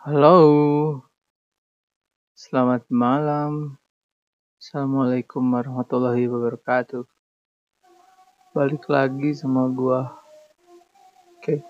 Halo, selamat malam. Assalamualaikum warahmatullahi wabarakatuh. Balik lagi sama gua